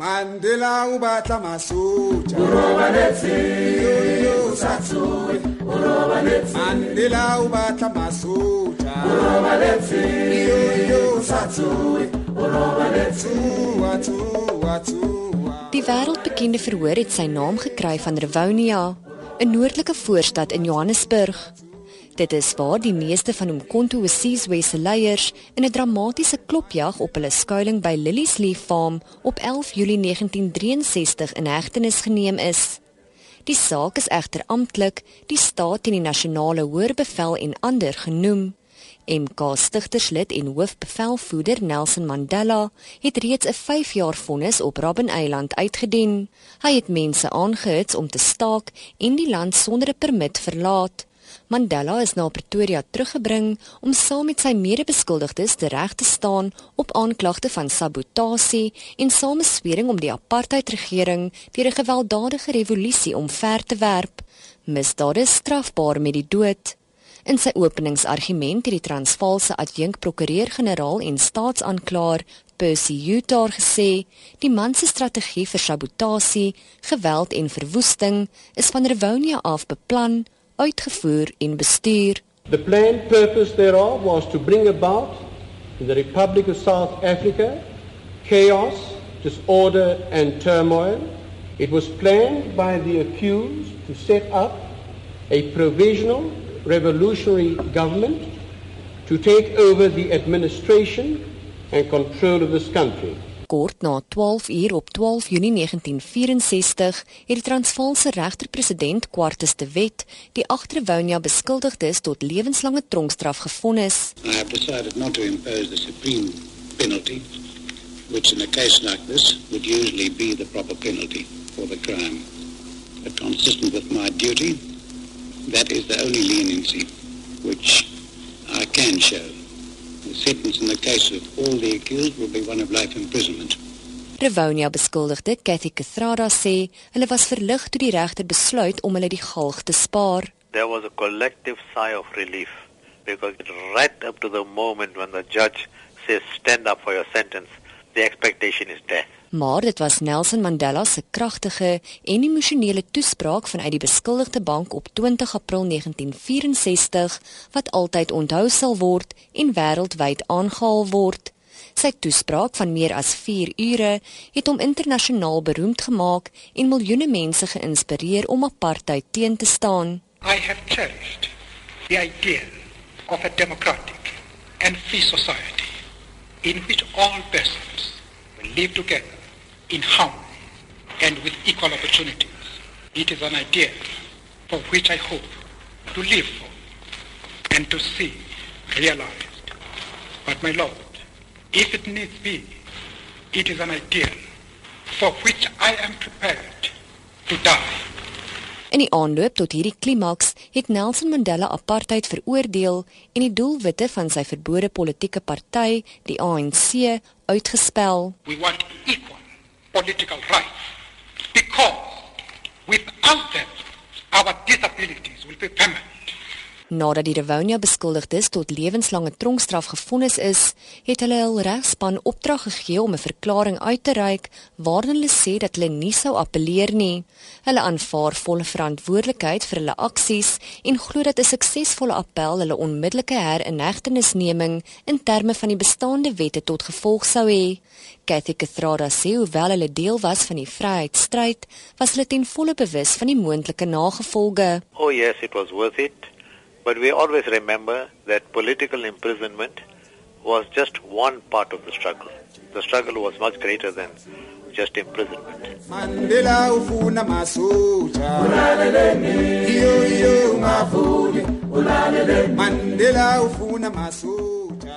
mandela o batla masotja. Mandela o batla masotja. Tua, tua, tua. Die wêreldbekende verhoor het sy naam gekry van Rivonia, 'n noordelike voorstad in Johannesburg. Dit is waar die meeste van Umkhonto weSizwe se leiers in 'n dramatiese klopjag op hulle skuilings by Liliesleaf Farm op 11 Julie 1963 in hegtenis geneem is. Die saak is egter amptelik die staat teen die nasionale hoërbevel en ander genoem. MK stigterslid en hoofbevelvoerder Nelson Mandela het reeds 'n 5 jaar vonnis op Robben Eiland uitgedien. Hy het mense aangehits om te staak en die land sonder 'n permit verlaat. Mandela is na Pretoria teruggebring om saam met sy mede-beskuldigdes te reg te staan op aanklagte van sabotasie en sameswering om die apartheidregering deur 'n gewelddadige revolusie omver te werp. Misdade is strafbaar met die dood. In sy openingsargument het die Transvaalse adjunkprokureur-generaal en staatsaanklaer Percy Utah gesê, die man se strategie vir sabotasie, geweld en verwoesting is van Rivonia af beplan, uitgevoer en bestuur. The planned purpose thereof was to bring about in the Republic of South Africa chaos, disorder, and turmoil. It was planned by the accused to set up a provisional revolutionary government to take over the administration and control of this country. Kort na 12 uur op 12 Junie 1964 het die Transvaalse regter-president Quartus de Wet die agterwonia beskuldigdes tot lewenslange tronkstraf gevonnis. I have decided not to impose the supreme penalty, which in a case like this would usually be the proper penalty for the crime. But consistent with my duty, that is the only leniency which I can show. The sentence in the case of all the accused will be one of life imprisonment. Rivonia beskuldigde Cathy Kathrada sê hulle was verlig toe die regter besluit om hulle die galg te spaar. there was a collective sigh of relief because right up to the moment when the judge says stand up for your sentence, the expectation is death. Maar dit was Nelson Mandela se kragtige en emosionele toespraak vanuit die beskuldigde bank op 20 April 1964 wat altyd onthou sal word en wêreldwyd aangehaal word. Sy toespraak van meer as 4 ure het hom internasionaal beroemd gemaak en miljoene mense geïnspireer om apartheid teen te staan. I have cherished the idea of a democratic and free society in which all persons will live together in harmony and with equal opportunities. It is an idea for which I hope to live for and to see realized. But my Lord, if it needs be, it is an ideal for which I am prepared to die. In die aanloop tot hierdie klimaks het Nelson Mandela apartheid veroordeel en die doelwitte van sy verbode politieke party, die ANC, uitgespel. We want equal political rights because without them, our disabilities will be permanent. Nadat die Rivonia beskuldigdes tot lewenslange tronkstraf gevonnis is, het hulle hul regspan opdrag gegee om 'n verklaring uit te reik waarin hulle sê dat hulle nie sou appeleer nie. Hulle aanvaar volle verantwoordelikheid vir hulle aksies en glo dat 'n suksesvolle appel hulle onmiddellike herinhegtenisneming in terme van die bestaande wette tot gevolg sou hê. Cathy Kathrada sê hoewel hulle deel was van die vryheidsstryd, was hulle ten volle bewus van die moontlike nagevolge. Oh yes, it was worth it. But we always remember that political imprisonment was just one part of the struggle. The struggle was much greater than just imprisonment. Mandela ufuna masotja ulaleleni iyo iyo ngavumi ulaleleni Mandela ufuna masotja